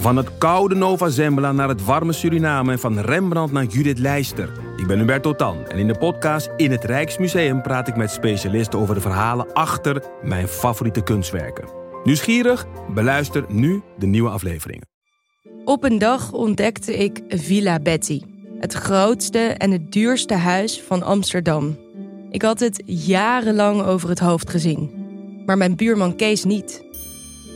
Van het koude Nova Zembla naar het warme Suriname en van Rembrandt naar Judith Leister. Ik ben Hubert Totan en in de podcast In het Rijksmuseum praat ik met specialisten over de verhalen achter mijn favoriete kunstwerken. Nieuwsgierig? Beluister nu de nieuwe afleveringen. Op een dag ontdekte ik Villa Betty, het grootste en het duurste huis van Amsterdam. Ik had het jarenlang over het hoofd gezien, maar mijn buurman Kees niet.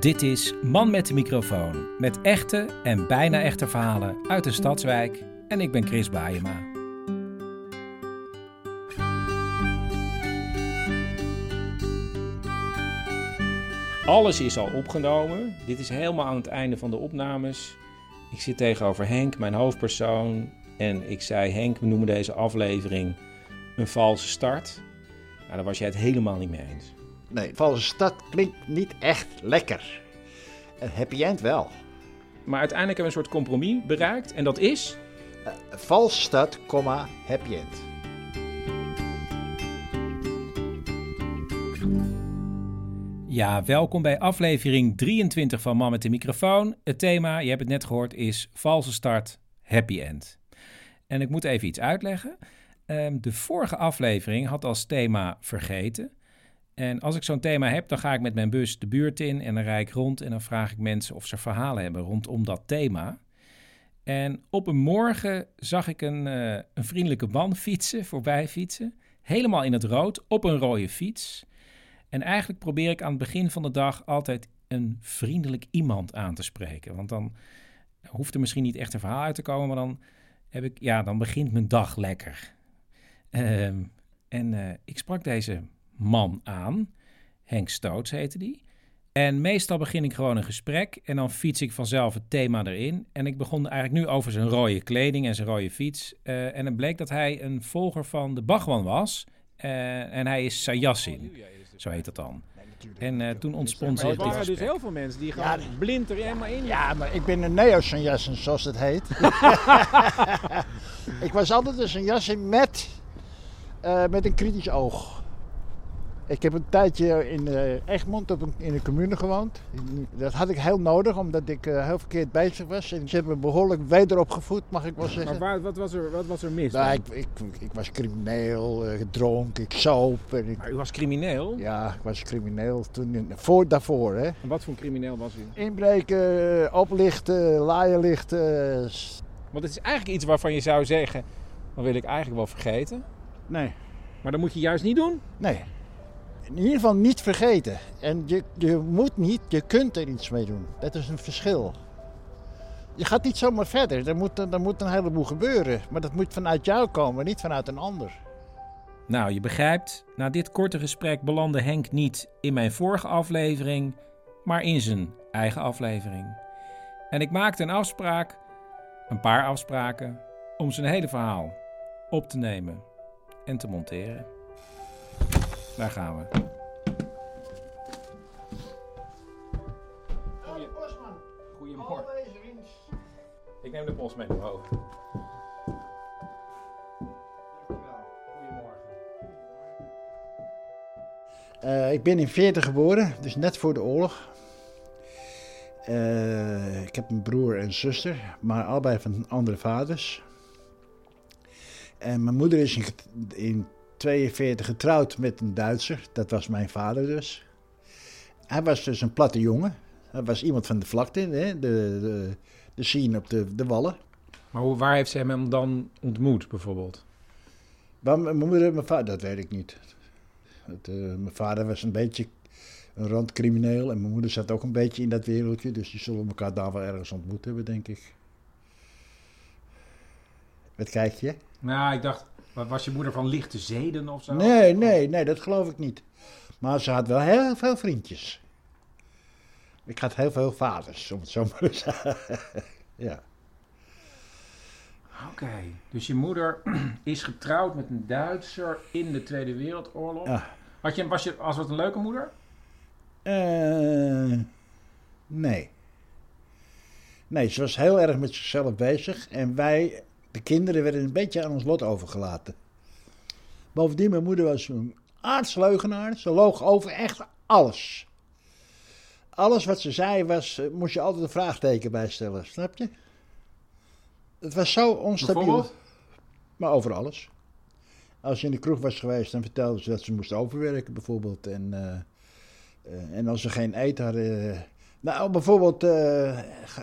Dit is Man met de microfoon. Met echte en bijna echte verhalen uit de stadswijk. En ik ben Chris Baayema. Alles is al opgenomen. Dit is helemaal aan het einde van de opnames. Ik zit tegenover Henk, mijn hoofdpersoon. En ik zei: Henk, we noemen deze aflevering een valse start. Nou, daar was jij het helemaal niet mee eens. Nee, valse stad klinkt niet echt lekker. Een happy end wel. Maar uiteindelijk hebben we een soort compromis bereikt. En dat is. Uh, valse stad, comma, happy end. Ja, welkom bij aflevering 23 van Man met de microfoon. Het thema, je hebt het net gehoord, is valse start, happy end. En ik moet even iets uitleggen. Um, de vorige aflevering had als thema vergeten. En als ik zo'n thema heb, dan ga ik met mijn bus de buurt in en dan rijd ik rond en dan vraag ik mensen of ze verhalen hebben rondom dat thema. En op een morgen zag ik een, uh, een vriendelijke man fietsen, voorbij fietsen, helemaal in het rood, op een rode fiets. En eigenlijk probeer ik aan het begin van de dag altijd een vriendelijk iemand aan te spreken. Want dan hoeft er misschien niet echt een verhaal uit te komen, maar dan, heb ik, ja, dan begint mijn dag lekker. Uh, en uh, ik sprak deze man aan. Henk Stoots heette die. En meestal begin ik gewoon een gesprek en dan fiets ik vanzelf het thema erin. En ik begon eigenlijk nu over zijn rode kleding en zijn rode fiets. Uh, en het bleek dat hij een volger van de Bachman was. Uh, en hij is Sayassin, zo heet dat dan. En uh, toen ontspond zich dit Er waren dus heel veel mensen die gewoon ja, blind er helemaal in. Ja, maar ik ben een neo-Sayassin, zoals het heet. ik was altijd een Sayassin met, met een kritisch oog. Ik heb een tijdje in uh, Egmond op een, in een commune gewoond. Dat had ik heel nodig, omdat ik uh, heel verkeerd bezig was. En ze hebben me behoorlijk wederopgevoed, mag ik wel zeggen. Maar waar, wat, was er, wat was er mis? Nou, ik, ik, ik, was crimineel, uh, gedronken, ik zoop. En ik, maar u was crimineel? Ja, ik was crimineel toen, voor, daarvoor. Hè. En wat voor een crimineel was u? Inbreken, oplichten, laaien Want het is eigenlijk iets waarvan je zou zeggen, dat wil ik eigenlijk wel vergeten. Nee. Maar dat moet je juist niet doen? Nee in ieder geval niet vergeten. En je, je moet niet, je kunt er iets mee doen. Dat is een verschil. Je gaat niet zomaar verder. Er moet, er moet een heleboel gebeuren. Maar dat moet vanuit jou komen, niet vanuit een ander. Nou, je begrijpt, na dit korte gesprek belandde Henk niet in mijn vorige aflevering, maar in zijn eigen aflevering. En ik maakte een afspraak, een paar afspraken, om zijn hele verhaal op te nemen en te monteren. Daar gaan we. Goedemorgen. Ik neem de post mee hoofd. Goedemorgen. Uh, ik ben in 40 geboren, dus net voor de oorlog. Uh, ik heb een broer en zuster, maar allebei van andere vaders. En mijn moeder is in, in 42 getrouwd met een Duitser. Dat was mijn vader dus. Hij was dus een platte jongen. Hij was iemand van de vlakte, hè? De, de, de scene op de, de wallen. Maar hoe, waar heeft ze hem dan ontmoet, bijvoorbeeld? Waar, mijn moeder en mijn vader, dat weet ik niet. Het, uh, mijn vader was een beetje een randcrimineel en mijn moeder zat ook een beetje in dat wereldje. Dus die zullen elkaar daar wel ergens ontmoet hebben, denk ik. Wat kijk je? Nou, ik dacht, was je moeder van lichte zeden of zo? Nee, nee, nee, dat geloof ik niet. Maar ze had wel heel veel vriendjes. Ik had heel veel vaders, om het zo maar te zeggen. ja. Oké, dus je moeder is getrouwd met een Duitser in de Tweede Wereldoorlog. Ja. Had je, was, je, was het een leuke moeder? Eh, nee. Nee, ze was heel erg met zichzelf bezig. En wij, de kinderen, werden een beetje aan ons lot overgelaten. Bovendien, mijn moeder was een aardsleugenaar. Ze loog over echt alles. Alles wat ze zei, was, eh, moest je altijd een vraagteken bij stellen. Snap je? Het was zo onstabiel. Maar over alles. Als je in de kroeg was geweest, dan vertelde ze dat ze moest overwerken, bijvoorbeeld. En, eh, eh, en als ze geen eten hadden. nou, bijvoorbeeld,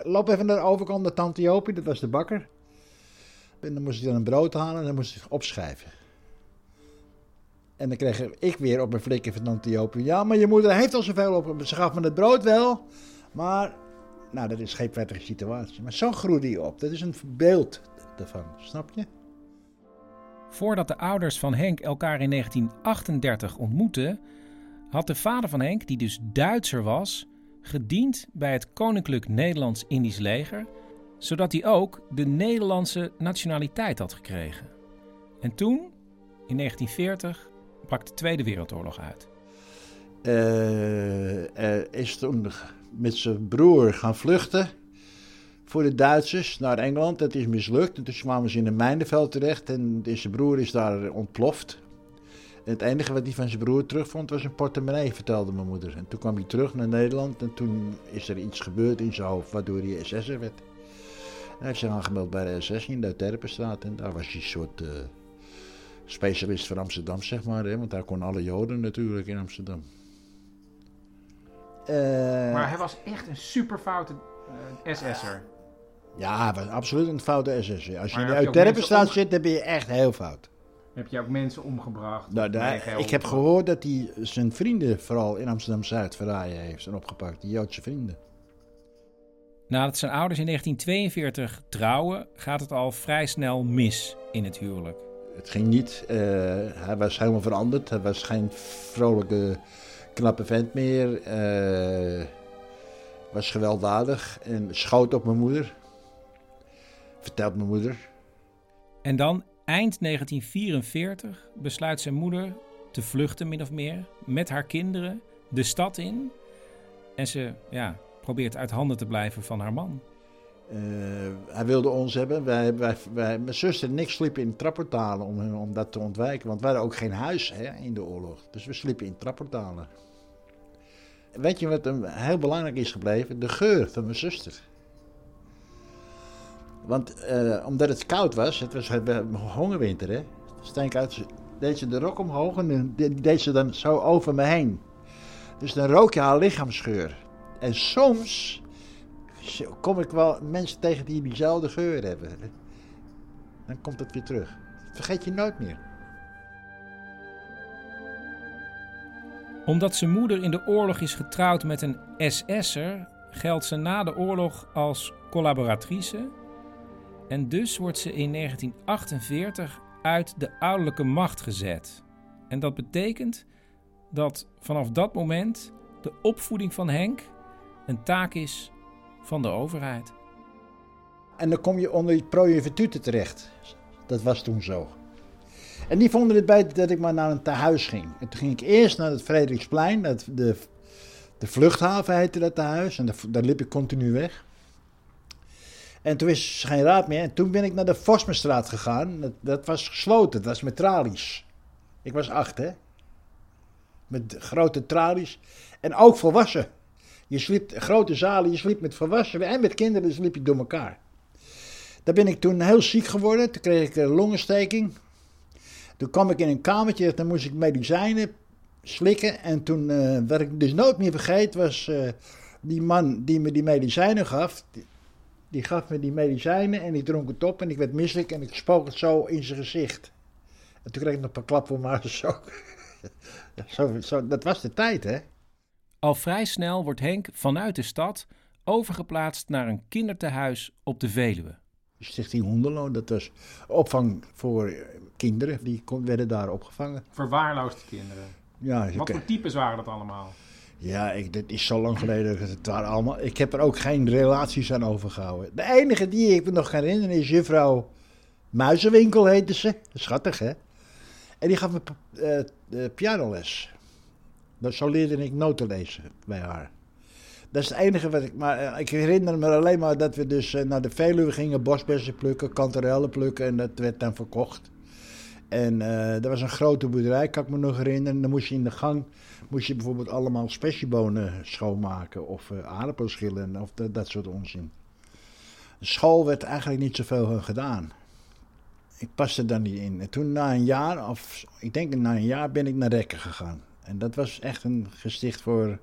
loop even naar de overkant naar Tante Jopie, dat was de bakker. En dan moest ik dan een brood halen en dan moest ik opschrijven. En dan kreeg ik weer op mijn flikker van Tante Jopie. Ja, maar je moeder heeft al zoveel op. Ze gaf me het brood wel, maar. Nou, dat is geen prettige situatie. Maar zo groeide hij op. Dat is een beeld daarvan, snap je? Voordat de ouders van Henk elkaar in 1938 ontmoetten, had de vader van Henk, die dus Duitser was, gediend bij het Koninklijk Nederlands-Indisch leger, zodat hij ook de Nederlandse nationaliteit had gekregen. En toen, in 1940, brak de Tweede Wereldoorlog uit. eh, er is toen met zijn broer gaan vluchten voor de Duitsers naar Engeland. Dat is mislukt. En toen kwamen ze in een mijnenveld terecht en zijn broer is daar ontploft. En het enige wat hij van zijn broer terugvond was een portemonnee, vertelde mijn moeder. En toen kwam hij terug naar Nederland en toen is er iets gebeurd in zijn hoofd waardoor hij SS'er werd. Hij heeft zich aangemeld bij de SS in de Terpenstraat en daar was hij een soort eh, specialist van Amsterdam, zeg maar. Hè? Want daar kon alle Joden natuurlijk in Amsterdam. Eh, Maar hij was echt een superfoute uh, SS'er. Ja, hij was absoluut een foute SS. Als je Maar in de Euterpenstraat mensen zit, dan ben je echt heel fout. Heb je ook mensen omgebracht? Nou, daar- ik heb gehoord dat hij zijn vrienden vooral in Amsterdam-Zuid verraaien heeft en opgepakt. Die Joodse vrienden. Nadat zijn ouders in 1942 trouwen, gaat het al vrij snel mis in het huwelijk. Het ging niet. eh, hij was helemaal veranderd. Hij was geen vrolijke, knappe vent meer. eh, was gewelddadig en schoot op mijn moeder. Vertelt mijn moeder. En dan, eind 1944, besluit zijn moeder te vluchten, min of meer, met haar kinderen de stad in. En ze ja, probeert uit handen te blijven van haar man. Eh, hij wilde ons hebben. Wij, wij, wij, mijn zuster en ik sliepen in trapportalen om, om dat te ontwijken. Want we hadden ook geen huis hè, in de oorlog. Dus we sliepen in trapportalen. Weet je wat hem heel belangrijk is gebleven? De geur van mijn zuster. Want eh, omdat het koud was, het was hongerwinter hè. Stenk uit, deed ze de rok omhoog en deed ze dan zo over me heen. Dus dan rook je haar lichaamsgeur. En soms kom ik wel mensen tegen die diezelfde geur hebben. Dan komt het weer terug. Vergeet je nooit meer. Omdat zijn moeder in de oorlog is getrouwd met een SS'er, geldt ze na de oorlog als collaboratrice. En dus wordt ze in 1948 uit de ouderlijke macht gezet. En dat betekent dat vanaf dat moment de opvoeding van Henk een taak is van de overheid. En dan kom je onder die pro-juventute terecht. Dat was toen zo. En die vonden het bij dat ik maar naar een tehuis ging. En toen ging ik eerst naar het Frederiksplein. Dat, de, de vluchthaven heette dat tehuis. En daar, liep ik continu weg. En toen ze geen raad meer. En toen ben ik naar de Vosmenstraat gegaan. Dat, dat was gesloten. Dat was met tralies. Ik was acht, hè. Met grote tralies. En ook volwassen. Je sliep grote zalen, je sliep met volwassenen en met kinderen, dus liep je door elkaar. Daar ben ik toen heel ziek geworden. Toen kreeg ik een longensteking. Toen kwam ik in een kamertje, dan moest ik medicijnen slikken. En toen, eh, wat ik dus nooit meer vergeet, was eh, die man die me die medicijnen gaf. Die, die gaf me die medicijnen en ik dronk het op en ik werd misselijk en ik spook het zo in zijn gezicht. En toen kreeg ik nog een paar klap voor mijn zo. zo, zo. Dat was de tijd, hè? Al vrij snel wordt Henk vanuit de stad overgeplaatst naar een kindertehuis op de Veluwe. Stichting Hondenloon, dat was opvang voor kinderen. Die werden daar opgevangen. Verwaarloosde kinderen. Ja, Wat voor types waren dat allemaal? ja ik, dat is zo lang geleden. dat Het waren allemaal, ik heb er ook geen relaties aan overgehouden. De enige die ik me nog kan herinneren is juffrouw Muizenwinkel heette ze. Schattig, hè? En die gaf me uh, pianoles. Dat, zo leerde ik noten lezen bij haar. Dat is het enige wat ik. Maar uh, ik herinner me alleen maar dat we dus naar de Veluwe gingen bosbessen plukken, kanterellen plukken en dat werd dan verkocht. En dat was een grote boerderij, kan ik me nog herinneren. Dan moest je in de gang moest je bijvoorbeeld allemaal spessiebonen schoonmaken of aardappelschillen of dat, dat soort onzin. School werd eigenlijk niet zoveel gedaan ik paste dan niet in. En toen na een jaar, of ik denk na een jaar, ben ik naar Rekken gegaan. En dat was echt een gesticht voor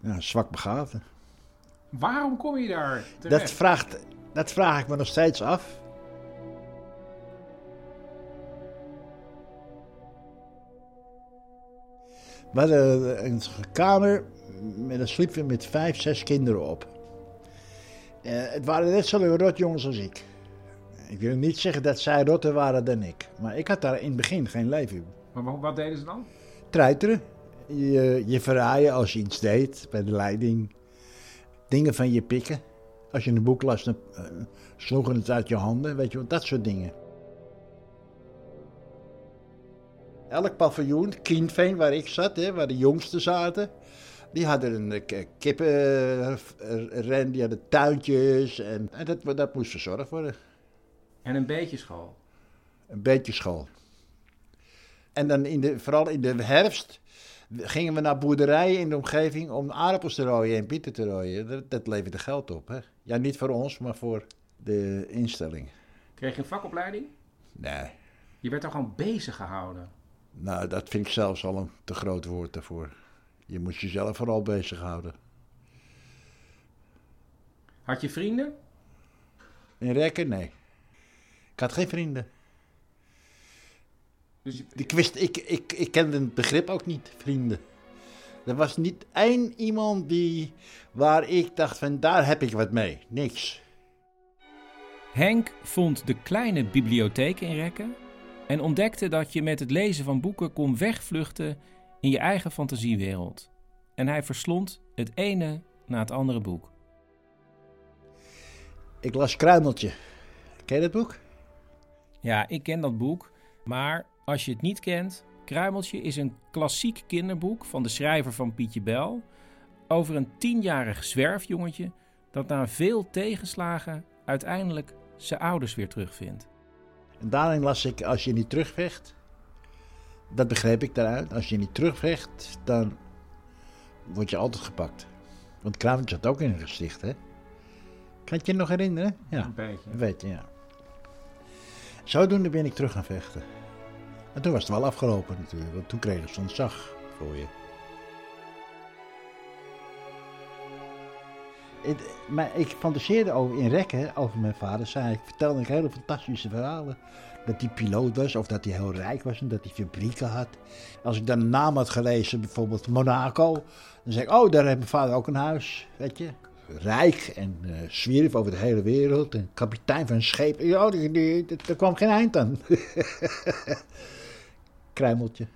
nou, zwakbegaafden. Waarom kom je daar terecht? Dat, vraagt, dat vraag ik me nog steeds af. We hadden een kamer met een sliep met vijf, zes kinderen op. Uh, het waren net zo'n rotjongens als ik. Ik wil niet zeggen dat zij rotter waren dan ik. Maar ik had daar in het begin geen leven in. Maar wat deden ze dan? Treiteren. Je, je verraaien als je iets deed bij de leiding. Dingen van je pikken. Als je een boek las, dan uh, sloegen het uit je handen. Weet je wat, dat soort dingen. Elk paviljoen, Kienveen waar ik zat, hè, waar de jongsten zaten... Die hadden een uh, kippenren, die hadden tuintjes en, en dat, dat moest verzorgd worden. En een beetje school? Een beetje school. En dan in de, vooral in de herfst gingen we naar boerderijen in de omgeving om aardappels te rooien en bieten te rooien. Dat, dat leverde geld op. Hè? Ja, niet voor ons, maar voor de instelling. Kreeg je een vakopleiding? Nee. Je werd er gewoon bezig gehouden? Nou, dat vind ik zelfs al een te groot woord daarvoor. Je moet jezelf vooral bezighouden. Had je vrienden? In Rekken? Nee. Ik had geen vrienden. Dus ik, wist, ik, ik, ik kende het begrip ook niet, vrienden. Er was niet één iemand die, waar ik dacht van daar heb ik wat mee. Niks. Henk vond de kleine bibliotheek in Rekken en ontdekte dat je met het lezen van boeken kon wegvluchten in je eigen fantasiewereld. En hij verslond het ene na het andere boek. Ik las Kruimeltje. Ken je dat boek? Ja, ik ken dat boek. Maar als je het niet kent, Kruimeltje is een klassiek kinderboek van de schrijver van Pietje Bel. Over een tienjarig zwerfjongetje dat na veel tegenslagen uiteindelijk zijn ouders weer terugvindt. En daarin las ik, als je niet terugvecht, dat begreep ik daaruit. Als je niet terugvecht, dan word je altijd gepakt. Want Kruimeltje had ook in een gesticht, hè? Kan je je nog herinneren? Ja, een beetje. Weet je, ja. Zodoende ben ik terug gaan vechten. En toen was het wel afgelopen natuurlijk, want toen kreeg ze ontzag voor je. maar ik fantaseerde over in rekken over mijn vader. Zei, ik vertelde ik hele fantastische verhalen. Dat hij piloot was of dat hij heel rijk was en dat hij fabrieken had. Als ik dan een naam had gelezen, bijvoorbeeld Monaco, dan zei ik: Oh, daar heeft mijn vader ook een huis. Weet je, rijk en uh, zwierf over de hele wereld. En kapitein van een schip. Ja, er kwam geen eind aan. Kruimeltje.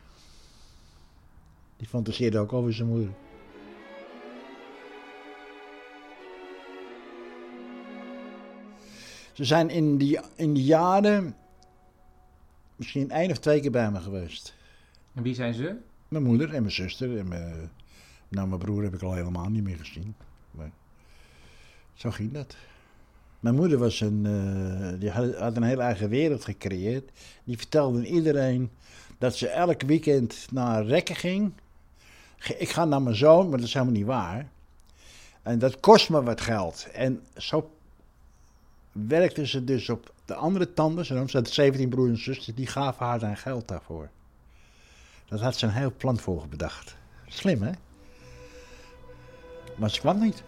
Die fantaseerde ook over zijn moeder. Ze zijn in die, in die jaren misschien één of twee keer bij me geweest. En wie zijn ze? Mijn moeder en mijn zuster. En mijn, nou, mijn broer heb ik al helemaal niet meer gezien. Maar zo ging dat. Mijn moeder was een, uh, die had, een hele eigen wereld gecreëerd. Die vertelde iedereen dat ze elk weekend naar Rekken ging. Ik ga naar mijn zoon, maar dat is helemaal niet waar. En dat kost me wat geld. En zo werkte ze dus op de andere tanden. Ze had 17 broers en zusters, die gaven haar dan geld daarvoor. Dat had ze een heel plan voor bedacht. Slim, hè? Maar ze kwam niet.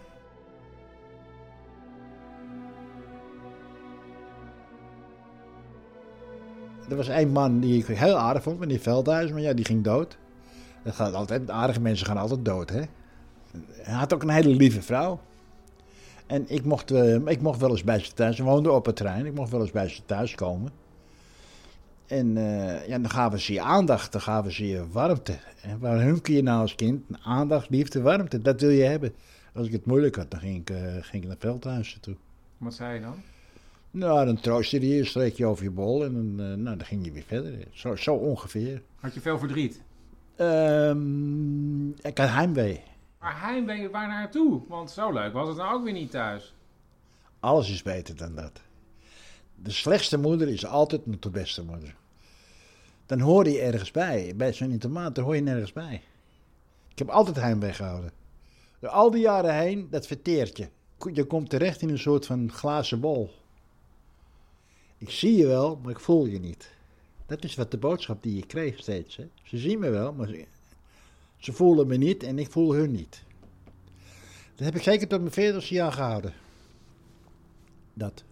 Er was één man die ik heel aardig vond, meneer Veldhuis, maar ja, die ging dood. Dat gaat altijd, aardige mensen gaan altijd dood, hè. Hij had ook een hele lieve vrouw. En ik mocht, uh, ik mocht wel eens bij ze thuis, ze woonde op het terrein, ik mocht wel eens bij ze thuis komen. En uh, ja, dan gaven ze je aandacht, dan gaven ze je warmte. En waar hunker je nou als kind? Aandacht, liefde, warmte, dat wil je hebben. Als ik het moeilijk had, dan ging ik, uh, ging ik naar Veldhuizen toe. Wat zei je dan? Nou, dan troostte hij je, streek je over je bol en dan, eh, nou, dan ging je weer verder. Zo, zo ongeveer. Had je veel verdriet? Ehm, ik had heimwee. Maar heimwee, waar naartoe? Want zo leuk was het nou ook weer niet thuis. Alles is beter dan dat. De slechtste moeder is altijd nog de beste moeder. Dan hoor je ergens bij. Bij zo'n internaat, hoor je nergens bij. Ik heb altijd heimwee gehouden. Door al die jaren heen, dat verteert je. Je komt terecht in een soort van glazen bol. Ik zie je wel, maar ik voel je niet. Dat is wat de boodschap die je kreeg steeds. Hè? Ze zien me wel, maar ze, voelen me niet en ik voel hun niet. Dat heb ik zeker tot mijn 40ste jaar gehouden. Dat.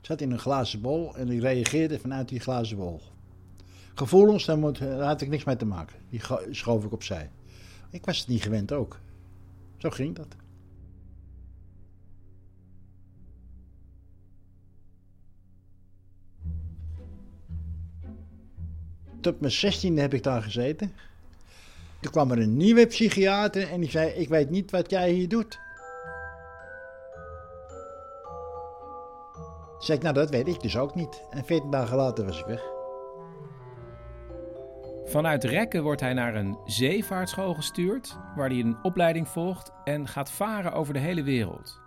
Ik zat in een glazen bol en ik reageerde vanuit die glazen bol. Gevoelens, daar, moet, daar had ik niks mee te maken. Die schoof ik opzij. Ik was het niet gewend ook. Zo ging dat. Tot mijn 16e heb ik daar gezeten. Toen kwam er een nieuwe psychiater en die zei: Ik weet niet wat jij hier doet. Zeg ik, nou dat weet ik dus ook niet. En 14 dagen later was ik weg. Vanuit Rekken wordt hij naar een zeevaartschool gestuurd, waar hij een opleiding volgt en gaat varen over de hele wereld.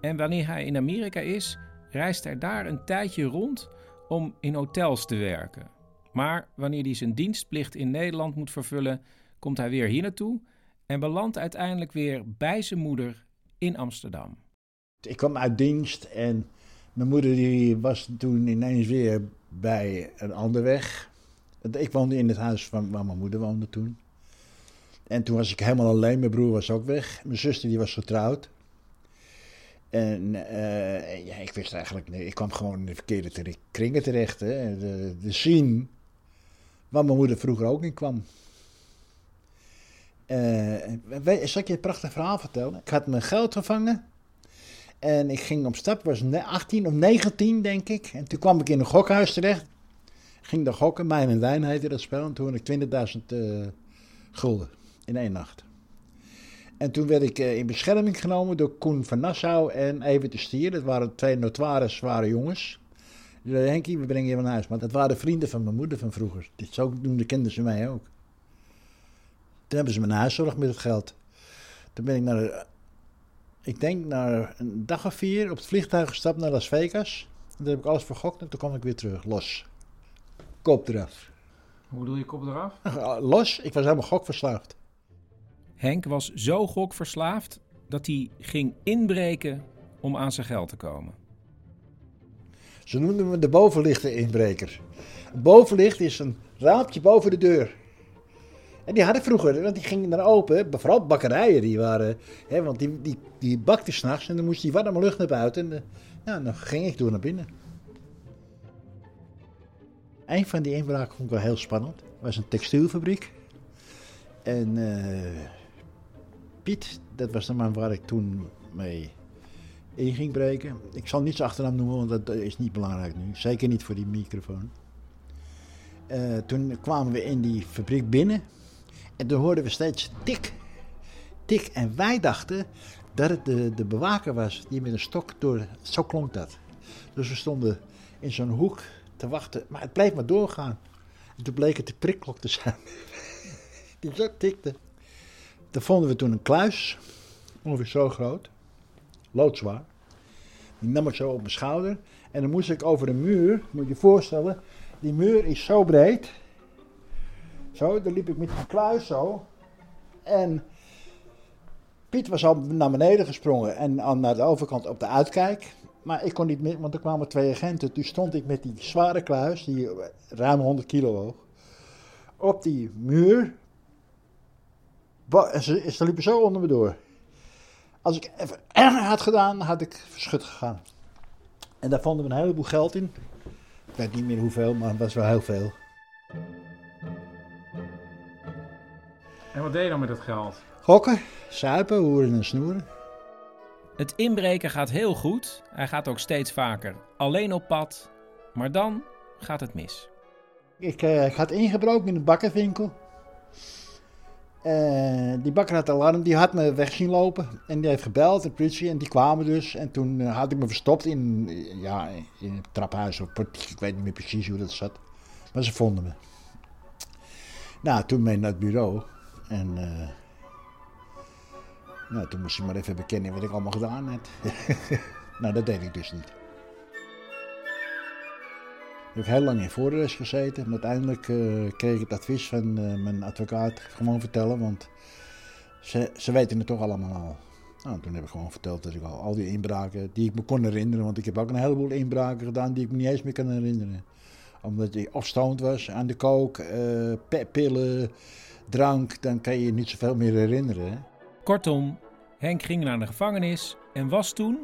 En wanneer hij in Amerika is, reist hij daar een tijdje rond om in hotels te werken. Maar wanneer hij zijn dienstplicht in Nederland moet vervullen, komt hij weer hier naartoe en belandt uiteindelijk weer bij zijn moeder in Amsterdam. Ik kwam uit dienst en mijn moeder die was toen ineens weer bij een ander weg. Ik woonde in het huis van, waar mijn moeder woonde toen. En toen was ik helemaal alleen. Mijn broer was ook weg. Mijn zuster die was getrouwd. En eh, ja, ik wist eigenlijk. Ik kwam gewoon in de verkeerde kringen terecht. Hè. De, de waar mijn moeder vroeger ook in kwam. Weet- zal ik je een prachtig verhaal vertellen? Ik had mijn geld gevangen. En ik ging op stap, was ne- 18 of 19 denk ik. En toen kwam ik in een gokhuis terecht. Ging daar gokken, Mijn en Wijn heette dat spel. En toen had ik 20.000 eh, gulden in één nacht. En toen werd ik eh, in bescherming genomen door Koen van Nassau en Evert de Stier. Dat waren twee notoire zware jongens. Die zeiden, Henkie, we brengen je naar huis. Maar dat waren vrienden van mijn moeder van vroeger. Dit zo noemde kenden ze mij ook. Toen hebben ze me naar huis gezorgd met het geld. Toen ben ik naar ik denk na een dag of vier op het vliegtuig gestapt naar Las Vegas. En Daar heb ik alles vergokt en toen kwam ik weer terug, los. Kop eraf. Hoe bedoel je kop eraf? Los, ik was helemaal gokverslaafd. Henk was zo gokverslaafd dat hij ging inbreken om aan zijn geld te komen. Ze noemden me de bovenlichten-inbreker. Een bovenlicht is een raampje boven de deur. En die had ik vroeger, want die gingen dan open. Vooral bakkerijen, die waren... Hè, want die, die, die bakten s'nachts en dan moest die warme lucht naar buiten. En eh, ja, dan ging ik door naar binnen. Een van die inbraken vond ik wel heel spannend. Het was een textielfabriek. En eh, Piet, dat was de man waar ik toen mee in ging breken. Ik zal niet zijn achternaam noemen, want dat is niet belangrijk nu. Zeker niet voor die microfoon. Eh, toen kwamen we in die fabriek binnen. En toen hoorden we steeds tik, tik. En wij dachten dat het de, de bewaker was die met een stok door... Zo klonk dat. Dus we stonden in zo'n hoek te wachten. Maar het bleef maar doorgaan. En toen bleek het de prikklok te zijn. die zo tikte. Daar vonden we toen een kluis. Ongeveer zo groot. Loodzwaar. Die nam ik zo op mijn schouder. En dan moest ik over een muur, moet je je voorstellen. Die muur is zo breed. Zo, dan liep ik met die kluis zo. En Piet was al naar beneden gesprongen en naar de overkant op de uitkijk. Maar ik kon niet meer, want er kwamen twee agenten. Toen stond ik met die zware kluis, die ruim 100 kilo woog, op die muur. En ze, ze liepen zo onder me door. Als ik even erger had gedaan, had ik verschut gegaan. En daar vonden we een heleboel geld in. Ik weet niet meer hoeveel, maar het was wel heel veel. En wat deed je dan met dat geld? Gokken, suipen, hoeren en snoeren. Het inbreken gaat heel goed. Hij gaat ook steeds vaker alleen op pad. Maar dan gaat het mis. Ik, eh, ik had ingebroken in een bakkenwinkel. Eh, die bakker had alarm, die had me weg zien lopen. En die heeft gebeld, de politie, en die kwamen dus. En toen eh, had ik me verstopt in, ja, in het traphuis of portiek. Ik weet niet meer precies hoe dat zat. Maar ze vonden me. Nou, toen mee naar het bureau. En eh, nou, toen moest ik maar even bekennen wat ik allemaal gedaan had. nou, dat deed ik dus niet. Ik heb heel lang in voorarrest gezeten. Maar uiteindelijk eh, kreeg ik het advies van eh, mijn advocaat gewoon vertellen. Want ze, ze weten het toch allemaal al. Nou, toen heb ik gewoon verteld dat ik al, al die inbraken die ik me kon herinneren. Want ik heb ook een heleboel inbraken gedaan die ik me niet eens meer kan herinneren. Omdat je of stoned was aan de kook, eh, pillen, drank. Dan kan je je niet zoveel meer herinneren. Hè? Kortom, Henk ging naar de gevangenis en was toen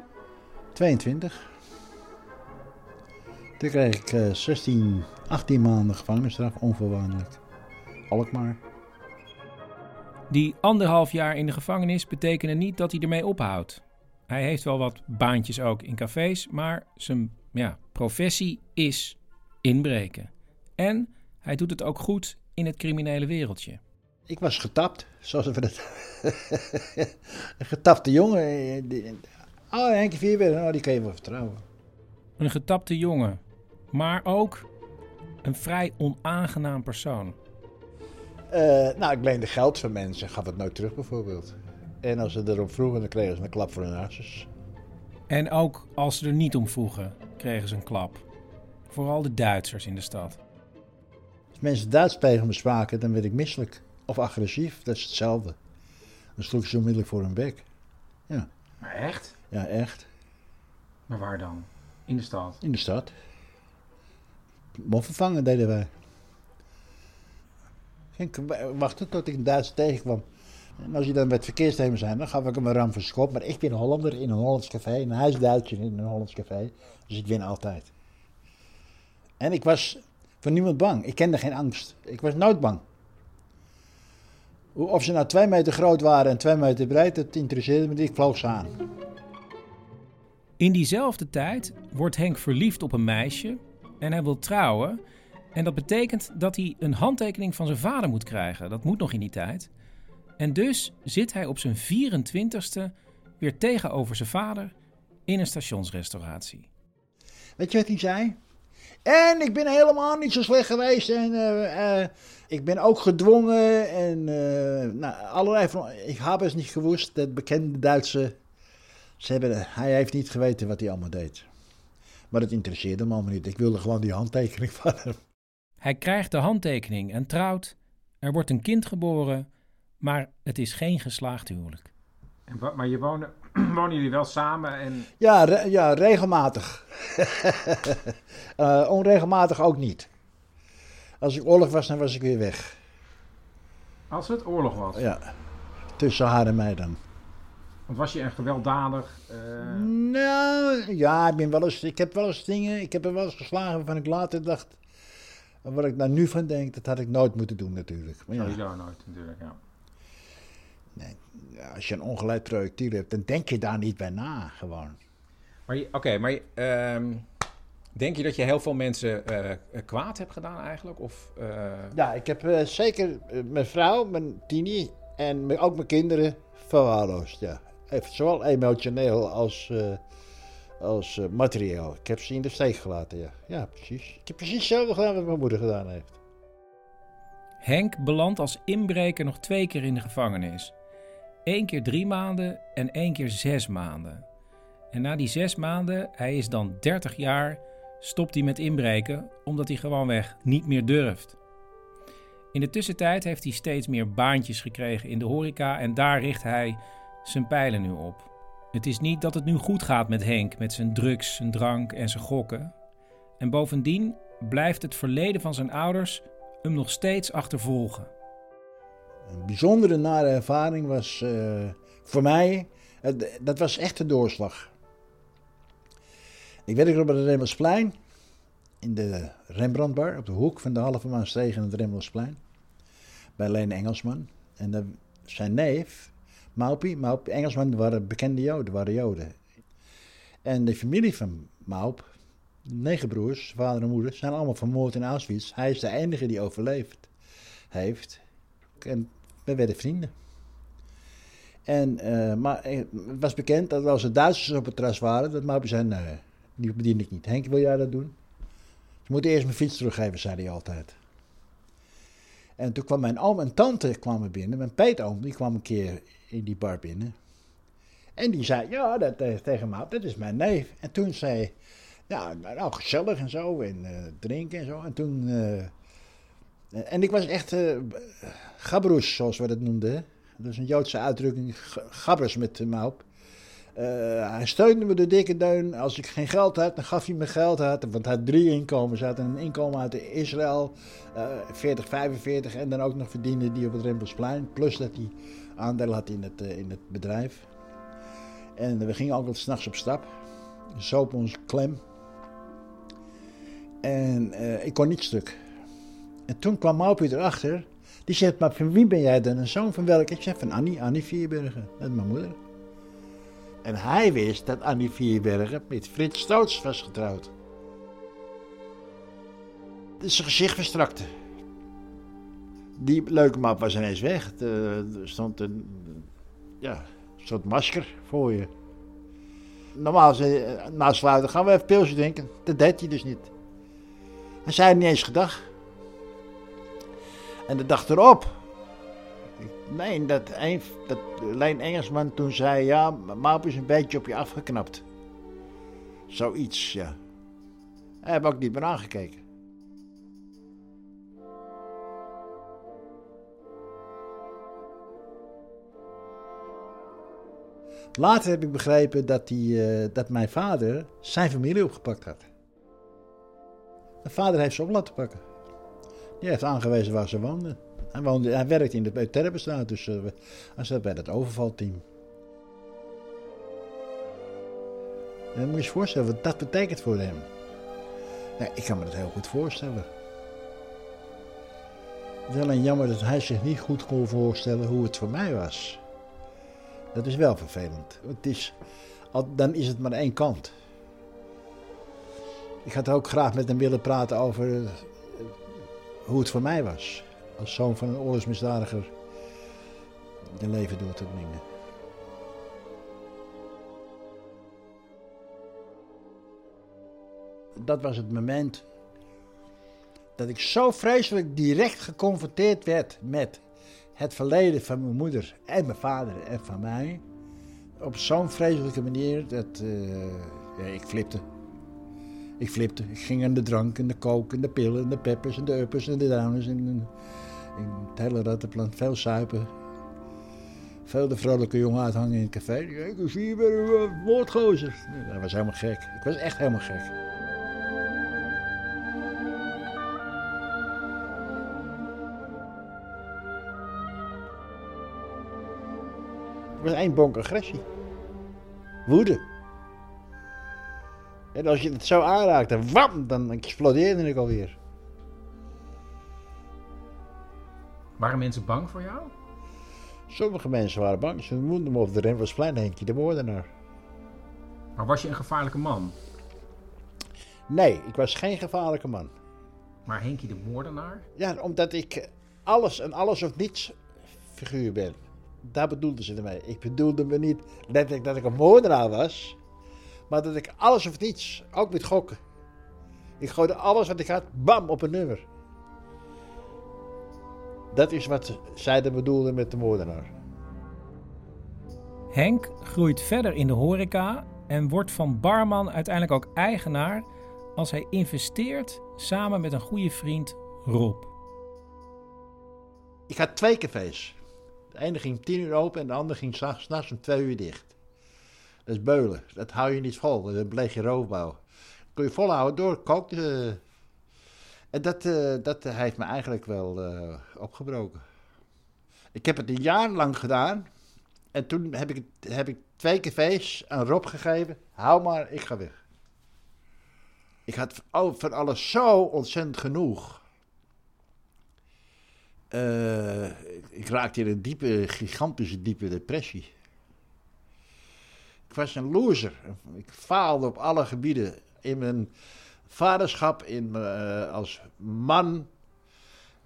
22. Toen kreeg ik eh, 16, 18 maanden gevangenisstraf, onvoorwaardelijk. Alkmaar. Die anderhalf jaar in de gevangenis betekende niet dat hij ermee ophoudt. Hij heeft wel wat baantjes ook in cafés, maar zijn ja, professie is inbreken. En hij doet het ook goed in het criminele wereldje. Ik was getapt, zoals we dat. een getapte jongen. eh, die- Oh, Henk Vierberg, nou, die kan je wel vertrouwen. Een getapte jongen, maar ook een vrij onaangenaam persoon. Eh, nou, ik leende geld van mensen, gaf het nooit terug bijvoorbeeld. En als ze erop vroegen, dan kregen ze een klap voor hun hartjes. En ook als ze er niet om vroegen, kregen ze een klap. Vooral de Duitsers in de stad. Als mensen Duits tegen me spraken, dan werd ik misselijk. Of agressief, dat is hetzelfde. Dan sloeg ik ze onmiddellijk voor hun bek. Maar echt? Ja, echt. Maar waar dan? In de stad? In de stad. Moffervangen deden wij. Ik wachten tot ik een Duitser tegenkwam. En als je dan met verkeersthemen zijn, dan gaf ik hem een ram voor schop. Maar ik ben Hollander in een Hollands café. En hij is Duitser in een Hollands café. Dus ik win altijd. En ik was voor niemand bang. Ik kende geen angst. Ik was nooit bang. Of ze nou twee meter groot waren en twee meter breed, dat interesseerde me niet. Ik vloog ze aan. In diezelfde tijd wordt Henk verliefd op een meisje en hij wil trouwen. En dat betekent dat hij een handtekening van zijn vader moet krijgen. Dat moet nog in die tijd. En dus zit hij op zijn 24ste weer tegenover zijn vader in een stationsrestauratie. Weet je wat hij zei? En ik ben helemaal niet zo slecht geweest. En eh, eh, ik ben ook gedwongen. En eh, nou, allerlei van. Ik heb het niet gewoest. Dat bekende Duitse. Ze hebben, hij heeft niet geweten wat hij allemaal deed. Maar het interesseerde me allemaal niet. Ik wilde gewoon die handtekening van hem. Hij krijgt de handtekening en trouwt. Er wordt een kind geboren, maar het is geen geslaagd huwelijk. En maar je wonen, wonen jullie wel samen en... Ja, re- ja regelmatig. Eh, onregelmatig ook niet. Als ik oorlog was, dan was ik weer weg. Als het oorlog was. Ja, tussen haar en mij dan. Want was je echt gewelddadig? eh, Nou, ja, ik, ben wel eens, ik heb wel eens dingen, ik heb er wel eens geslagen waarvan ik later dacht, wat ik daar nu van denk, dat had ik nooit moeten doen natuurlijk. Maar ja, Sowieso nooit natuurlijk, ja. ja, als je een ongeleid projectiel hebt, dan denk je daar niet bij na, gewoon. Oké, maar ehm, denk je dat je heel veel mensen eh, eh, kwaad hebt gedaan eigenlijk? Of, eh, Ja, ik heb eh, zeker mijn vrouw, mijn tini en ook mijn kinderen verwaarloosd, ja. Zowel emotioneel als, eh, als eh, materieel. Ik heb ze in de steek gelaten, ja. Ja, precies. Ik heb precies hetzelfde gedaan wat mijn moeder gedaan heeft. Henk belandt als inbreker nog twee keer in de gevangenis. Eén keer drie maanden en één keer zes maanden. En na die zes maanden, hij is dan 30 jaar, stopt hij met inbreken omdat hij gewoonweg niet meer durft. In de tussentijd heeft hij steeds meer baantjes gekregen in de horeca en daar richt hij zijn pijlen nu op. Het is niet dat het nu goed gaat met Henk, met zijn drugs, zijn drank en zijn gokken. En bovendien blijft het verleden van zijn ouders hem nog steeds achtervolgen. Een bijzondere nare ervaring was eh, voor mij, dat was echt de doorslag. Ik werkte op het Remmelsplein, in de Rembrandtbar, op de hoek van de Halve Maansteeg en het Remmelsplein, bij Leen Engelsman. En zijn neef, Maupie, Maup, Engelsman waren bekende Joden, waren Joden. En de familie van Maup, negen broers, vader en moeder, zijn allemaal vermoord in Auschwitz. Hij is de enige die overleefd heeft. En we werden vrienden. En, eh, maar het was bekend dat als er Duitsers op het terras waren, dat Maupe zei, nee, die bedien ik niet. Henk, wil jij dat doen? Ze moeten eerst mijn fiets teruggeven, zei hij altijd. En toen kwam mijn oom en tante kwamen binnen. Mijn peetoom, die kwam een keer in die bar binnen. En die zei, ja, dat, eh, tegen me, dat is mijn neef. En toen zei ja, nou, gezellig en zo, en uh, drinken en zo. En toen, uh, en ik was echt uh, gabroes, zoals we dat noemden. Dat is een Joodse uitdrukking, gabbers met de. Hij steunde me de dikke deun. Als ik geen geld had, dan gaf hij me geld. Had, want hij had drie inkomens. Hij had een inkomen uit Israël, 40, 45. En dan ook nog verdiende die op het Rembrandtsplein. Plus dat hij aandeel had in het, in het bedrijf. En we gingen altijd s'nachts op stap. Zopen ons klem. En uh, ik kon niet stuk. En toen kwam Maupie erachter. Die zegt, maar van wie ben jij dan een zoon van welke? Ik zeg, van Annie, Annie Vierbergen. Dat is mijn moeder. En hij wist dat Annie Vierbergen met Frits Stoots was getrouwd. Dus zijn gezicht verstrakte. Die leuke map was ineens weg. Er stond een, ja, soort masker voor je. Normaal zei na sluiten gaan we even pilsje drinken. Dat deed hij dus niet. Hij zei niet eens gedag. En de dag erop. Nee, dat, een, dat Engelsman toen zei: Ja, Maap is een beetje op je afgeknapt. Zoiets, ja. Hij heeft ook niet meer aangekeken. Later heb ik begrepen dat, die, uh, dat mijn vader zijn familie opgepakt had. Mijn vader heeft ze op laten pakken. Die heeft aangewezen waar ze woonden. Hij, woonde, hij werkte in de Terpenstraat, dus hij zat bij het overvalteam. En dan moet je je voorstellen wat dat betekent voor hem. Ja, ik kan me dat heel goed voorstellen. Het is alleen jammer dat hij zich niet goed kon voorstellen hoe het voor mij was. Dat is wel vervelend. Het is, dan is het maar één kant. Ik had ook graag met hem willen praten over eh, hoe het voor mij was. Als zoon van een oorlogsmisdadiger je leven door te brengen. Dat was het moment dat ik zo vreselijk direct geconfronteerd werd met het verleden van mijn moeder en mijn vader en van mij. Op zo'n vreselijke manier dat uh, ja, ik flipte. Ik flipte. Ik ging aan de drank en de kook en de pillen en de peppers en de uppers en de downers. En, en het hele rattenplan. Veel suipen. Veel de vrolijke jongen uithangen in het café. Ik zie hier weer een moordgozer. Dat was helemaal gek. Ik was echt helemaal gek. Het was één bonk agressie. Woede. En als je het zo aanraakt, wam, dan explodeerde ik alweer. Waren mensen bang voor jou? Sommige mensen waren bang. Ze noemden me op de rem was klein Henkje de moordenaar. Maar was je een gevaarlijke man? Nee, ik was geen gevaarlijke man. Maar Henkie de moordenaar? Ja, omdat ik alles en alles of niets figuur ben. Daar bedoelden ze ermee. Ik bedoelde me niet letterlijk dat ik een moordenaar was. Maar dat ik alles of niets, ook met gokken. Ik gooide alles wat ik had, bam, op een nummer. Dat is wat zij er bedoelden met de moordenaar. Henk groeit verder in de horeca en wordt van barman uiteindelijk ook eigenaar als hij investeert samen met een goede vriend Rob. Ik had twee cafés. De ene ging tien uur open en de andere ging s'nachts om twee uur dicht. Dat is beulen. Dat hou je niet vol. Dan bleef je roofbouw. Kun je volhouden door kookte. En dat, uh, dat heeft me eigenlijk wel uh, opgebroken. Ik heb het een jaar lang gedaan. En toen heb ik, heb ik twee cafés aan Rob gegeven. Hou maar, ik ga weg. Ik had van alles zo ontzettend genoeg. Ik raakte in een diepe, gigantische diepe depressie. Ik was een loser. Ik faalde op alle gebieden. In mijn vaderschap, in, uh, als man.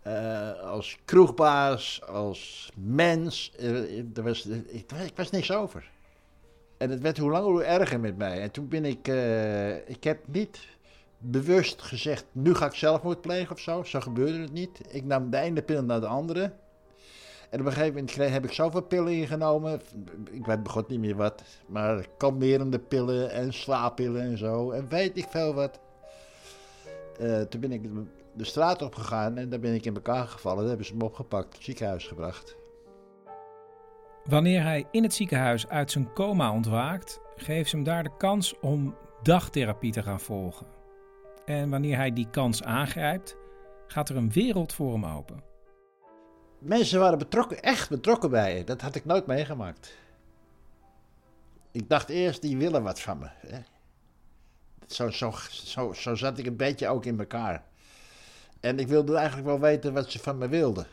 eh, als kroegbaas, als mens. eh, er was, ik, was niks over. En het werd hoe langer hoe erger met mij. En toen ben ik, eh, ik heb niet bewust gezegd, nu ga ik zelfmoord plegen of zo. Zo gebeurde het niet. Ik nam de ene pil naar de andere. En op een gegeven moment kreeg- heb ik zoveel pillen ingenomen. Ik weet begot niet meer wat. Maar kalmerende pillen en slaappillen en zo. En weet ik veel wat. Eh, toen ben ik de straat op gegaan en daar ben ik in elkaar gevallen. Daar hebben ze me opgepakt, het ziekenhuis gebracht. Wanneer hij in het ziekenhuis uit zijn coma ontwaakt, geeft ze hem daar de kans om dagtherapie te gaan volgen. En wanneer hij die kans aangrijpt, gaat er een wereld voor hem open. Mensen waren betrokken, echt betrokken bij je. Dat had ik nooit meegemaakt. Ik dacht eerst, die willen wat van me. Hè. Zo, zo, zo, zo zat ik een beetje ook in elkaar. En ik wilde eigenlijk wel weten wat ze van me wilden.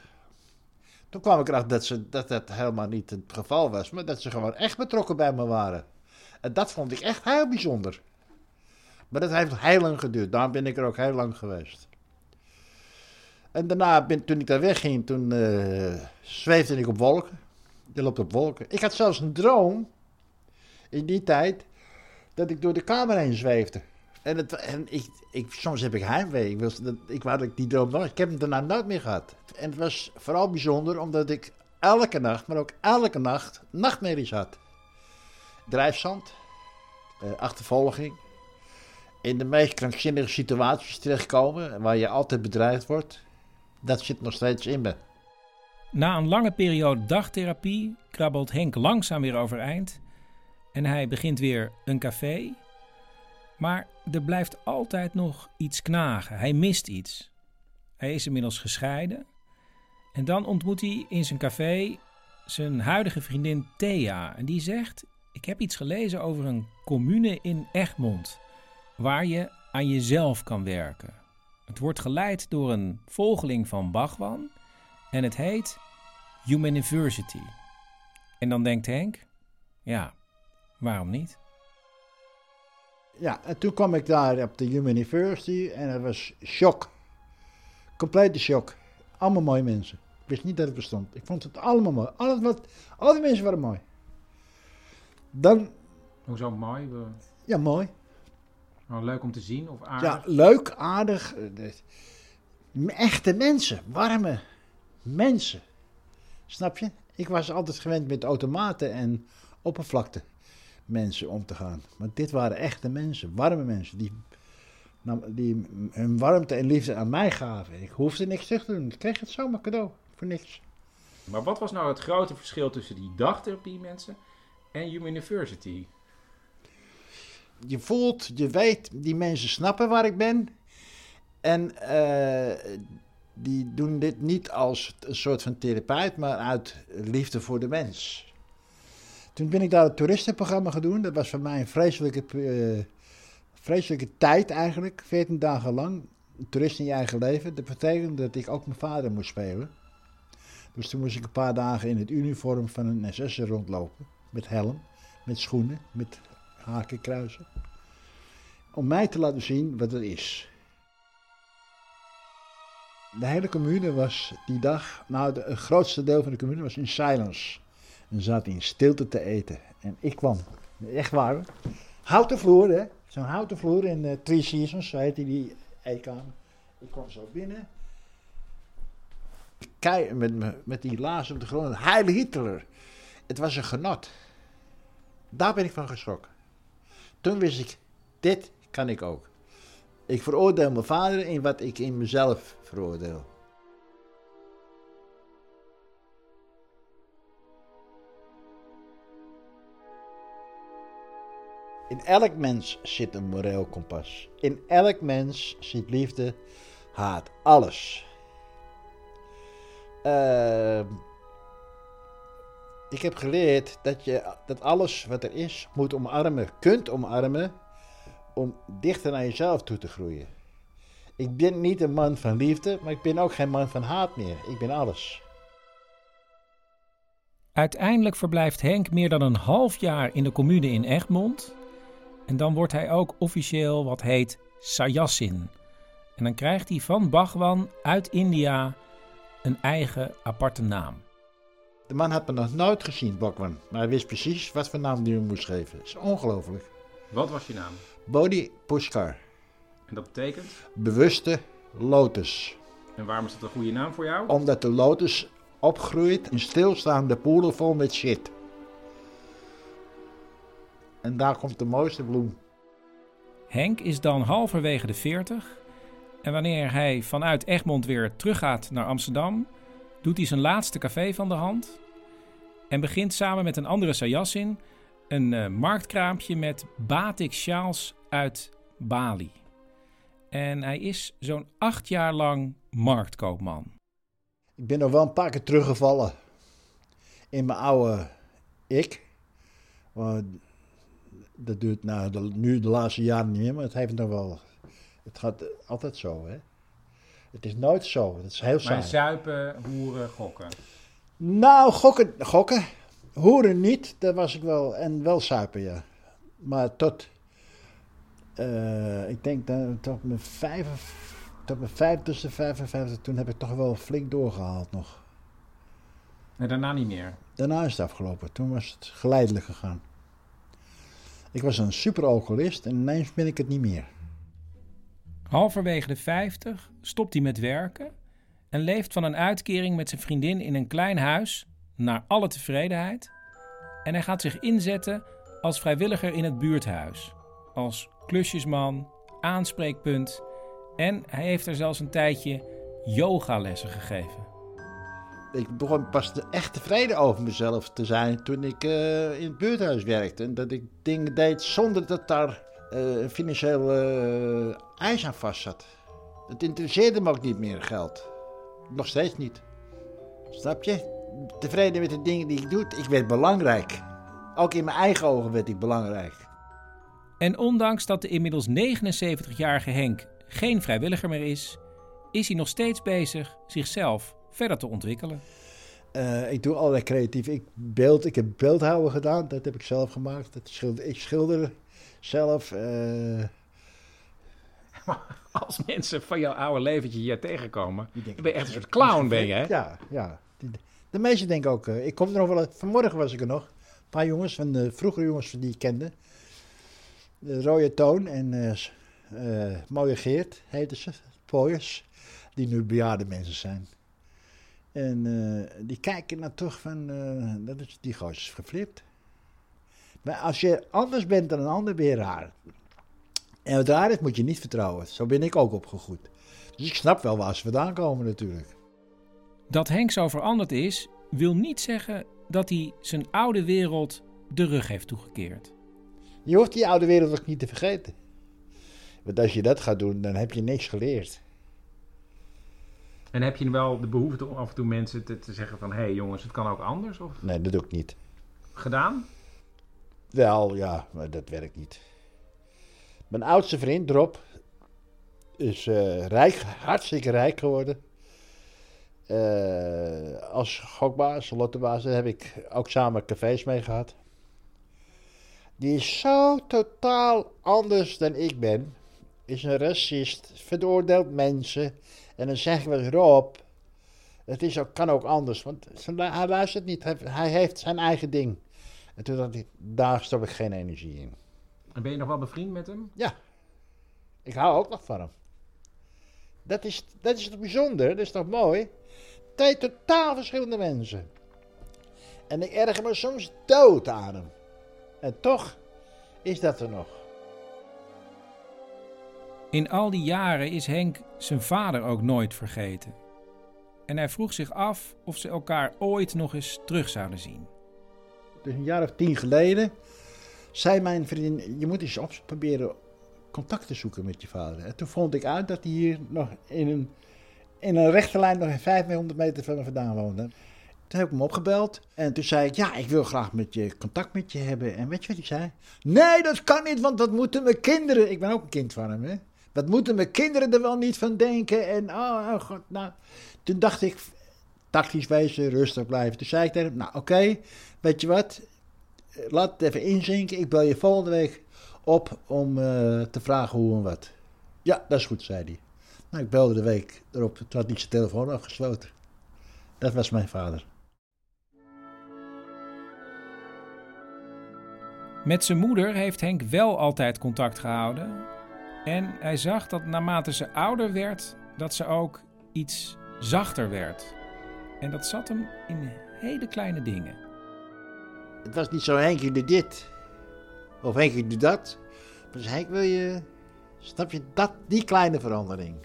Toen kwam ik erachter dat, ze, dat helemaal niet het geval was, maar dat ze gewoon echt betrokken bij me waren. En dat vond ik echt heel bijzonder. Maar dat heeft heel lang geduurd, daarom ben ik er ook heel lang geweest. En daarna, ben, toen ik daar wegging, toen eh, zweefde ik op wolken. Je loopt op wolken. Ik had zelfs een droom, in die tijd, dat ik door de kamer heen zweefde. En, het, en ik, ik, soms heb ik heimwee. Ik, was, dat, ik wou dat ik die droom nog... Ik heb hem daarna nooit meer gehad. En het was vooral bijzonder omdat ik elke nacht, maar ook elke nacht, nachtmerries had. Drijfzand, eh, achtervolging, in de meest krankzinnige situaties terechtkomen, waar je altijd bedreigd wordt. Dat zit nog steeds in me. Na een lange periode dagtherapie krabbelt Henk langzaam weer overeind en hij begint weer een café. Maar er blijft altijd nog iets knagen. Hij mist iets. Hij is inmiddels gescheiden. En dan ontmoet hij in zijn café zijn huidige vriendin Thea. En die zegt: Ik heb iets gelezen over een commune in Egmond. Waar je aan jezelf kan werken. Het wordt geleid door een volgeling van Bhagwan. En het heet University. En dan denkt Henk: Ja, waarom niet? Ja, en toen kwam ik daar op de Human University en het was shock. Complete shock. Allemaal mooie mensen. Ik wist niet dat het bestond. Ik vond het allemaal mooi. Alles wat, al die mensen waren mooi. Dan, Hoezo mooi? We- ja, mooi. Oh, leuk om te zien of Ja, aardig? leuk, aardig. eh. Echte mensen, warme mensen. Snap je? Ik was altijd gewend met automaten en oppervlakte mensen om te gaan. Maar dit waren echte mensen, warme mensen, die, nam- die hun warmte en liefde aan mij gaven. Ik hoefde niks terug te doen. Ik kreeg het zomaar cadeau, voor niks. Maar wat was nou het grote verschil tussen die dagtherapie mensen en Human University? Je voelt, je weet, die mensen snappen waar ik ben. En eh, die doen dit niet als een soort van therapeut, maar uit liefde voor de mens. Toen ben ik daar het toeristenprogramma gaan doen. Dat was voor mij een vreselijke, eh, vreselijke tijd eigenlijk. 14 dagen lang. Toerist in je eigen leven. Dat betekende dat ik ook mijn vader moest spelen. Dus toen moest ik een paar dagen in het uniform van een SS'er rondlopen. Met helm, met schoenen, met hakenkruisen. Om mij te laten zien wat het is. De hele commune was die dag, nou het grootste deel van de commune was in silence. En zat in stilte te eten. En ik kwam, echt waar. Houten vloer hè, zo'n houten vloer in eh, Three Seasons, zo heette die eetkamer. Ik kwam zo binnen. Kei, met, me- met die laars op de grond, Heil Hitler. Het was een genot. Daar ben ik van geschrokken. Toen wist ik, dit kan ik ook. Ik veroordeel mijn vader in wat ik in mezelf veroordeel. In elk mens zit een moreel kompas. In elk mens zit liefde, haat, alles. Ehm, ik heb geleerd dat je dat alles wat er is moet omarmen, kunt omarmen om dichter naar jezelf toe te groeien. Ik ben niet een man van liefde, maar ik ben ook geen man van haat meer. Ik ben alles. Uiteindelijk verblijft Henk meer dan een half jaar in de commune in Egmond. En dan wordt hij ook officieel wat heet Sayassin. En dan krijgt hij van Bhagwan uit India een eigen aparte naam. De man had me nog nooit gezien, Bokman. Maar hij wist precies wat voor naam hij me moest geven. Dat is ongelooflijk. Wat was je naam? Bodhi Pushkar. En dat betekent? Bewuste lotus. En waarom is dat een goede naam voor jou? Omdat de lotus opgroeit in stilstaande poelen vol met shit. En daar komt de mooiste bloem. Henk is dan halverwege de 40 en wanneer hij vanuit Egmond weer teruggaat naar Amsterdam, doet hij zijn laatste café van de hand en begint samen met een andere Sayassin een uh, marktkraampje met batik sjaals uit Bali. En hij is zo'n acht jaar lang marktkoopman. Ik ben nog wel een paar keer teruggevallen in mijn oude ik. Dat duurt nou, de, nu de laatste jaren niet meer, maar het heeft nog wel. Het gaat altijd zo, hè? Het is nooit zo. Het is heel saai. Maar zuipen, hoeren, gokken? Nou, gokken, gokken. Hoeren niet, dat was ik wel. En wel zuipen, ja. Maar tot, uh, ik denk dat tot mijn vijf, tot mijn vijftigste, 55, toen heb ik toch wel flink doorgehaald nog. En daarna niet meer? Daarna is het afgelopen. Toen was het geleidelijk gegaan. Ik was een super alcoholist en ineens ben ik het niet meer. Halverwege de 50 stopt hij met werken en leeft van een uitkering met zijn vriendin in een klein huis naar alle tevredenheid. En hij gaat zich inzetten als vrijwilliger in het buurthuis, als klusjesman, aanspreekpunt en hij heeft er zelfs een tijdje yogalessen gegeven. Ik begon pas echt tevreden over mezelf te zijn toen ik uh, in het buurthuis werkte. En dat ik dingen deed zonder dat daar uh, een financieel uh, aan vast zat. Het interesseerde me ook niet meer, geld. Nog steeds niet. Snap je? Tevreden met de dingen die ik doe. Ik werd belangrijk. Ook in mijn eigen ogen werd ik belangrijk. En ondanks dat de inmiddels 79-jarige Henk geen vrijwilliger meer is, is hij nog steeds bezig zichzelf verder te ontwikkelen. Uh, ik doe allerlei creatief. Ik, beeld, ik heb beeldhouden gedaan, dat heb ik zelf gemaakt. Dat schilder, ik schilder zelf. Uh... Als mensen van jouw oude leventje hier tegenkomen, dan ben je echt een soort clown, ben je, hè? Ja, ja. De, de meesten denken ook, uh, ik kom er nog wel Vanmorgen was ik er nog. Een paar jongens, van de vroegere jongens die ik kende. De Rode Toon en uh, Mooie Geert heten ze, pooiers, die nu bejaarde mensen zijn. En uh, die kijken naar toch van, uh, dat is, die gozer is geflipt. Maar als je anders bent dan een ander, ben je raar. En wat raar is, moet je niet vertrouwen. Zo ben ik ook opgegroeid. Dus ik snap wel waar ze vandaan komen natuurlijk. Dat Henk zo veranderd is, wil niet zeggen dat hij zijn oude wereld de rug heeft toegekeerd. Je hoeft die oude wereld ook niet te vergeten. Want als je dat gaat doen, dan heb je niks geleerd. En heb je wel de behoefte om af en toe mensen te, te zeggen van... hé hey jongens, het kan ook anders? Of? Nee, dat doe ik niet. Gedaan? Wel, ja, maar dat werkt niet. Mijn oudste vriend, Drop, is uh, rijk, hartstikke rijk geworden. Uh, als gokbaas, lottebaas, daar heb ik ook samen cafés mee gehad. Die is zo totaal anders dan ik ben. Is een racist, veroordeelt mensen. En dan zeg ik wel Rob, het is ook, kan ook anders. Want hij luistert niet, hij heeft zijn eigen ding. En toen dacht ik, daar stop ik geen energie in. En ben je nog wel bevriend met hem? Ja. Ik hou ook nog van hem. Dat is, dat is toch bijzonder? Dat is toch mooi? Twee totaal verschillende mensen. En ik erger me soms dood aan hem. En toch is dat er nog. In al die jaren is Henk zijn vader ook nooit vergeten. En hij vroeg zich af of ze elkaar ooit nog eens terug zouden zien. Dus een jaar of tien geleden zei mijn vriendin: Je moet eens op proberen contact te zoeken met je vader. En toen vond ik uit dat hij hier nog in een, in een rechte lijn nog 500 meter van me vandaan woonde. Toen heb ik hem opgebeld en toen zei ik, ja, ik wil graag met je contact met je hebben. En weet je wat hij zei? Nee, dat kan niet, want dat moeten mijn kinderen... Ik ben ook een kind van hem, hè. Wat moeten mijn kinderen er wel niet van denken? En oh, oh god, nou... Toen dacht ik, tactisch wezen, rustig blijven. Toen zei ik tegen hem, nou oké, weet je wat? Laat het even inzinken. Ik bel je volgende week op om uh, te vragen hoe en wat. Ja, dat is goed, zei hij. Nou, ik belde de week erop, toen had hij zijn telefoon afgesloten. Dat was mijn vader. Met zijn moeder heeft Henk wel altijd contact gehouden. En hij zag dat naarmate ze ouder werd, dat ze ook iets zachter werd. En dat zat hem in hele kleine dingen. Het was niet zo, Henkje doe dit. Of Henkje doe dat. Maar dus Henk wil je, snap je, dat, die kleine verandering.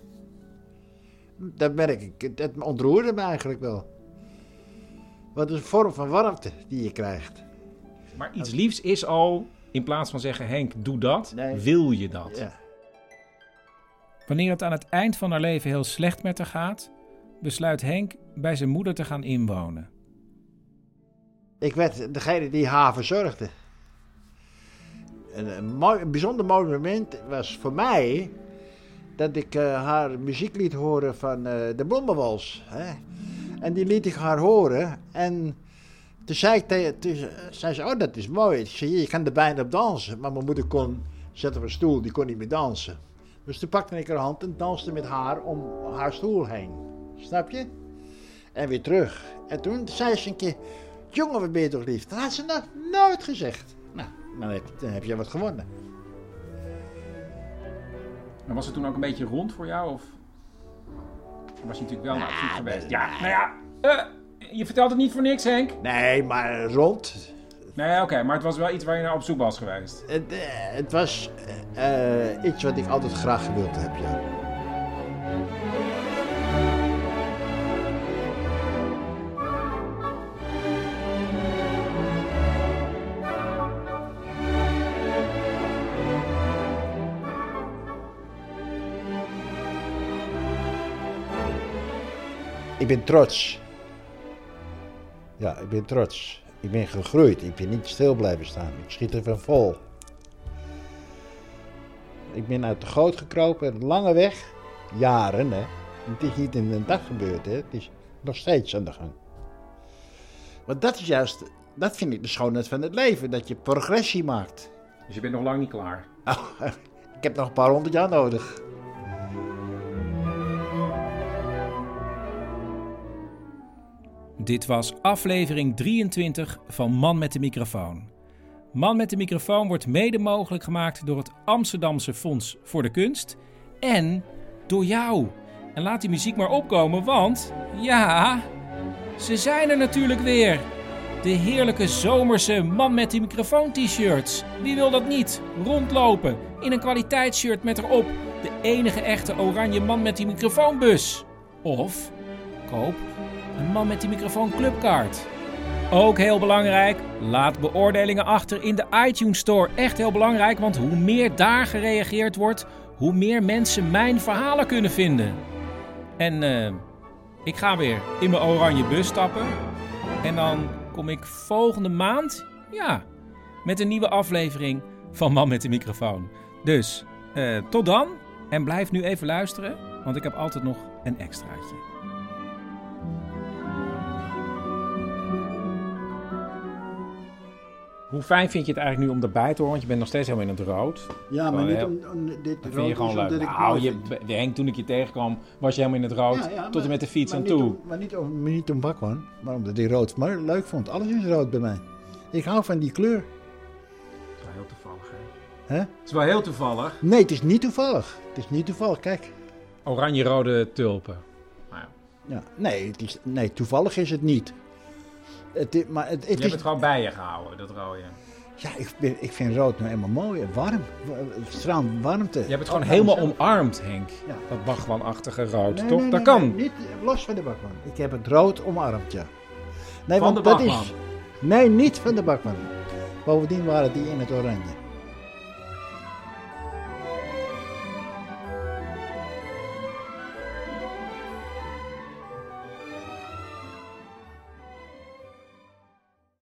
Dat merk ik. Het ontroerde me eigenlijk wel. Wat is een vorm van warmte die je krijgt. Maar iets liefs is al, in plaats van zeggen Henk, doe dat, Nee. wil je dat. Ja. Wanneer het aan het eind van haar leven heel slecht met haar gaat, besluit Henk bij zijn moeder te gaan inwonen. Ik werd degene die haar verzorgde. En een, een bijzonder mooi moment was voor mij dat ik eh, haar muziek liet horen van eh, de Bloemenwals. Hè? En die liet ik haar horen. En toen zei, ik tegen, zei ze, oh dat is mooi. Ik zei, je kan er bijna op dansen. Maar mijn moeder kon, zat op een stoel, die kon niet meer dansen. Dus toen pakte ik haar hand en danste met haar om haar stoel heen. Snap je? En weer terug. En toen zei ze een keer, jongen wat ben je toch lief. Dat had ze nog nooit gezegd. Nou, dan heb, dan heb je wat gewonnen. Maar was het toen ook een beetje rond voor jou? Of was je natuurlijk wel naar actief geweest? Ja, nou ja, eh, je vertelt het niet voor niks Henk. Nee, maar rond. Nee, oké, maar het was wel iets waar je naar op zoek was geweest. Het, eh, het was eh, eh, iets wat ik altijd graag gewild heb, ja. Ik ben trots. Ja, ik ben trots. Ik ben gegroeid. Ik ben niet stil blijven staan. Ik schiet er van vol. Ik ben uit de goot gekropen, een lange weg. Jaren, hè. Het is niet in een dag gebeurd, hè. Het is nog steeds aan de gang. Want dat is juist, dat vind ik de schoonheid van het leven. Dat je progressie maakt. Dus je bent nog lang niet klaar. Nou, ik heb nog een paar honderd jaar nodig. Dit was aflevering 23 van Man met de microfoon. Man met de microfoon wordt mede mogelijk gemaakt door het Amsterdamse Fonds voor de Kunst en door jou. En laat die muziek maar opkomen, want ja, ze zijn er natuurlijk weer. De heerlijke zomerse Man met de microfoon t-shirts. Wie wil dat niet? Rondlopen in een kwaliteitsshirt met erop de enige echte oranje Man met die microfoonbus. Of koop een Man met die microfoon clubkaart. Ook heel belangrijk, laat beoordelingen achter in de iTunes Store. Echt heel belangrijk, want hoe meer daar gereageerd wordt, hoe meer mensen mijn verhalen kunnen vinden. En eh, ik ga weer in mijn oranje bus stappen. En dan kom ik volgende maand, ja, met een nieuwe aflevering van Man met de microfoon. Dus eh, tot dan en blijf nu even luisteren, want ik heb altijd nog een extraatje. Hoe fijn vind je het eigenlijk nu om erbij te horen? Want je bent nog steeds helemaal in het rood. Ja, maar niet om, dit Dat vind je gewoon leuk. Nou, je, Henk, toen ik je tegenkwam, was je helemaal in het rood. tot en met de fiets aan toe. maar niet om, maar niet om bakwan, maar omdat ik rood maar leuk vond. Alles is rood bij mij. Ik hou van die kleur. Dat is wel heel toevallig, hè? Hè? Het is wel heel toevallig. Nee, het is niet toevallig. Het is niet toevallig, kijk. Oranje-rode tulpen. Ja, nee, het is, nee, toevallig is het niet. Het, i- maar het, Je hebt het gewoon bij je gehouden, dat rode. ja, ik, ben, ik vind rood nou eenmaal mooi warm. Straalt warmte. Je hebt het gewoon Oh, helemaal omarmd, Henk. Ja. Dat bagwanachtige rood, Nee, toch? nee, dat nee, kan. nee, niet los van de bakman. Ik heb het rood omarmd, ja. Nee, Van want de dat is. Nee, niet van de bakman. Bovendien waren die in het oranje.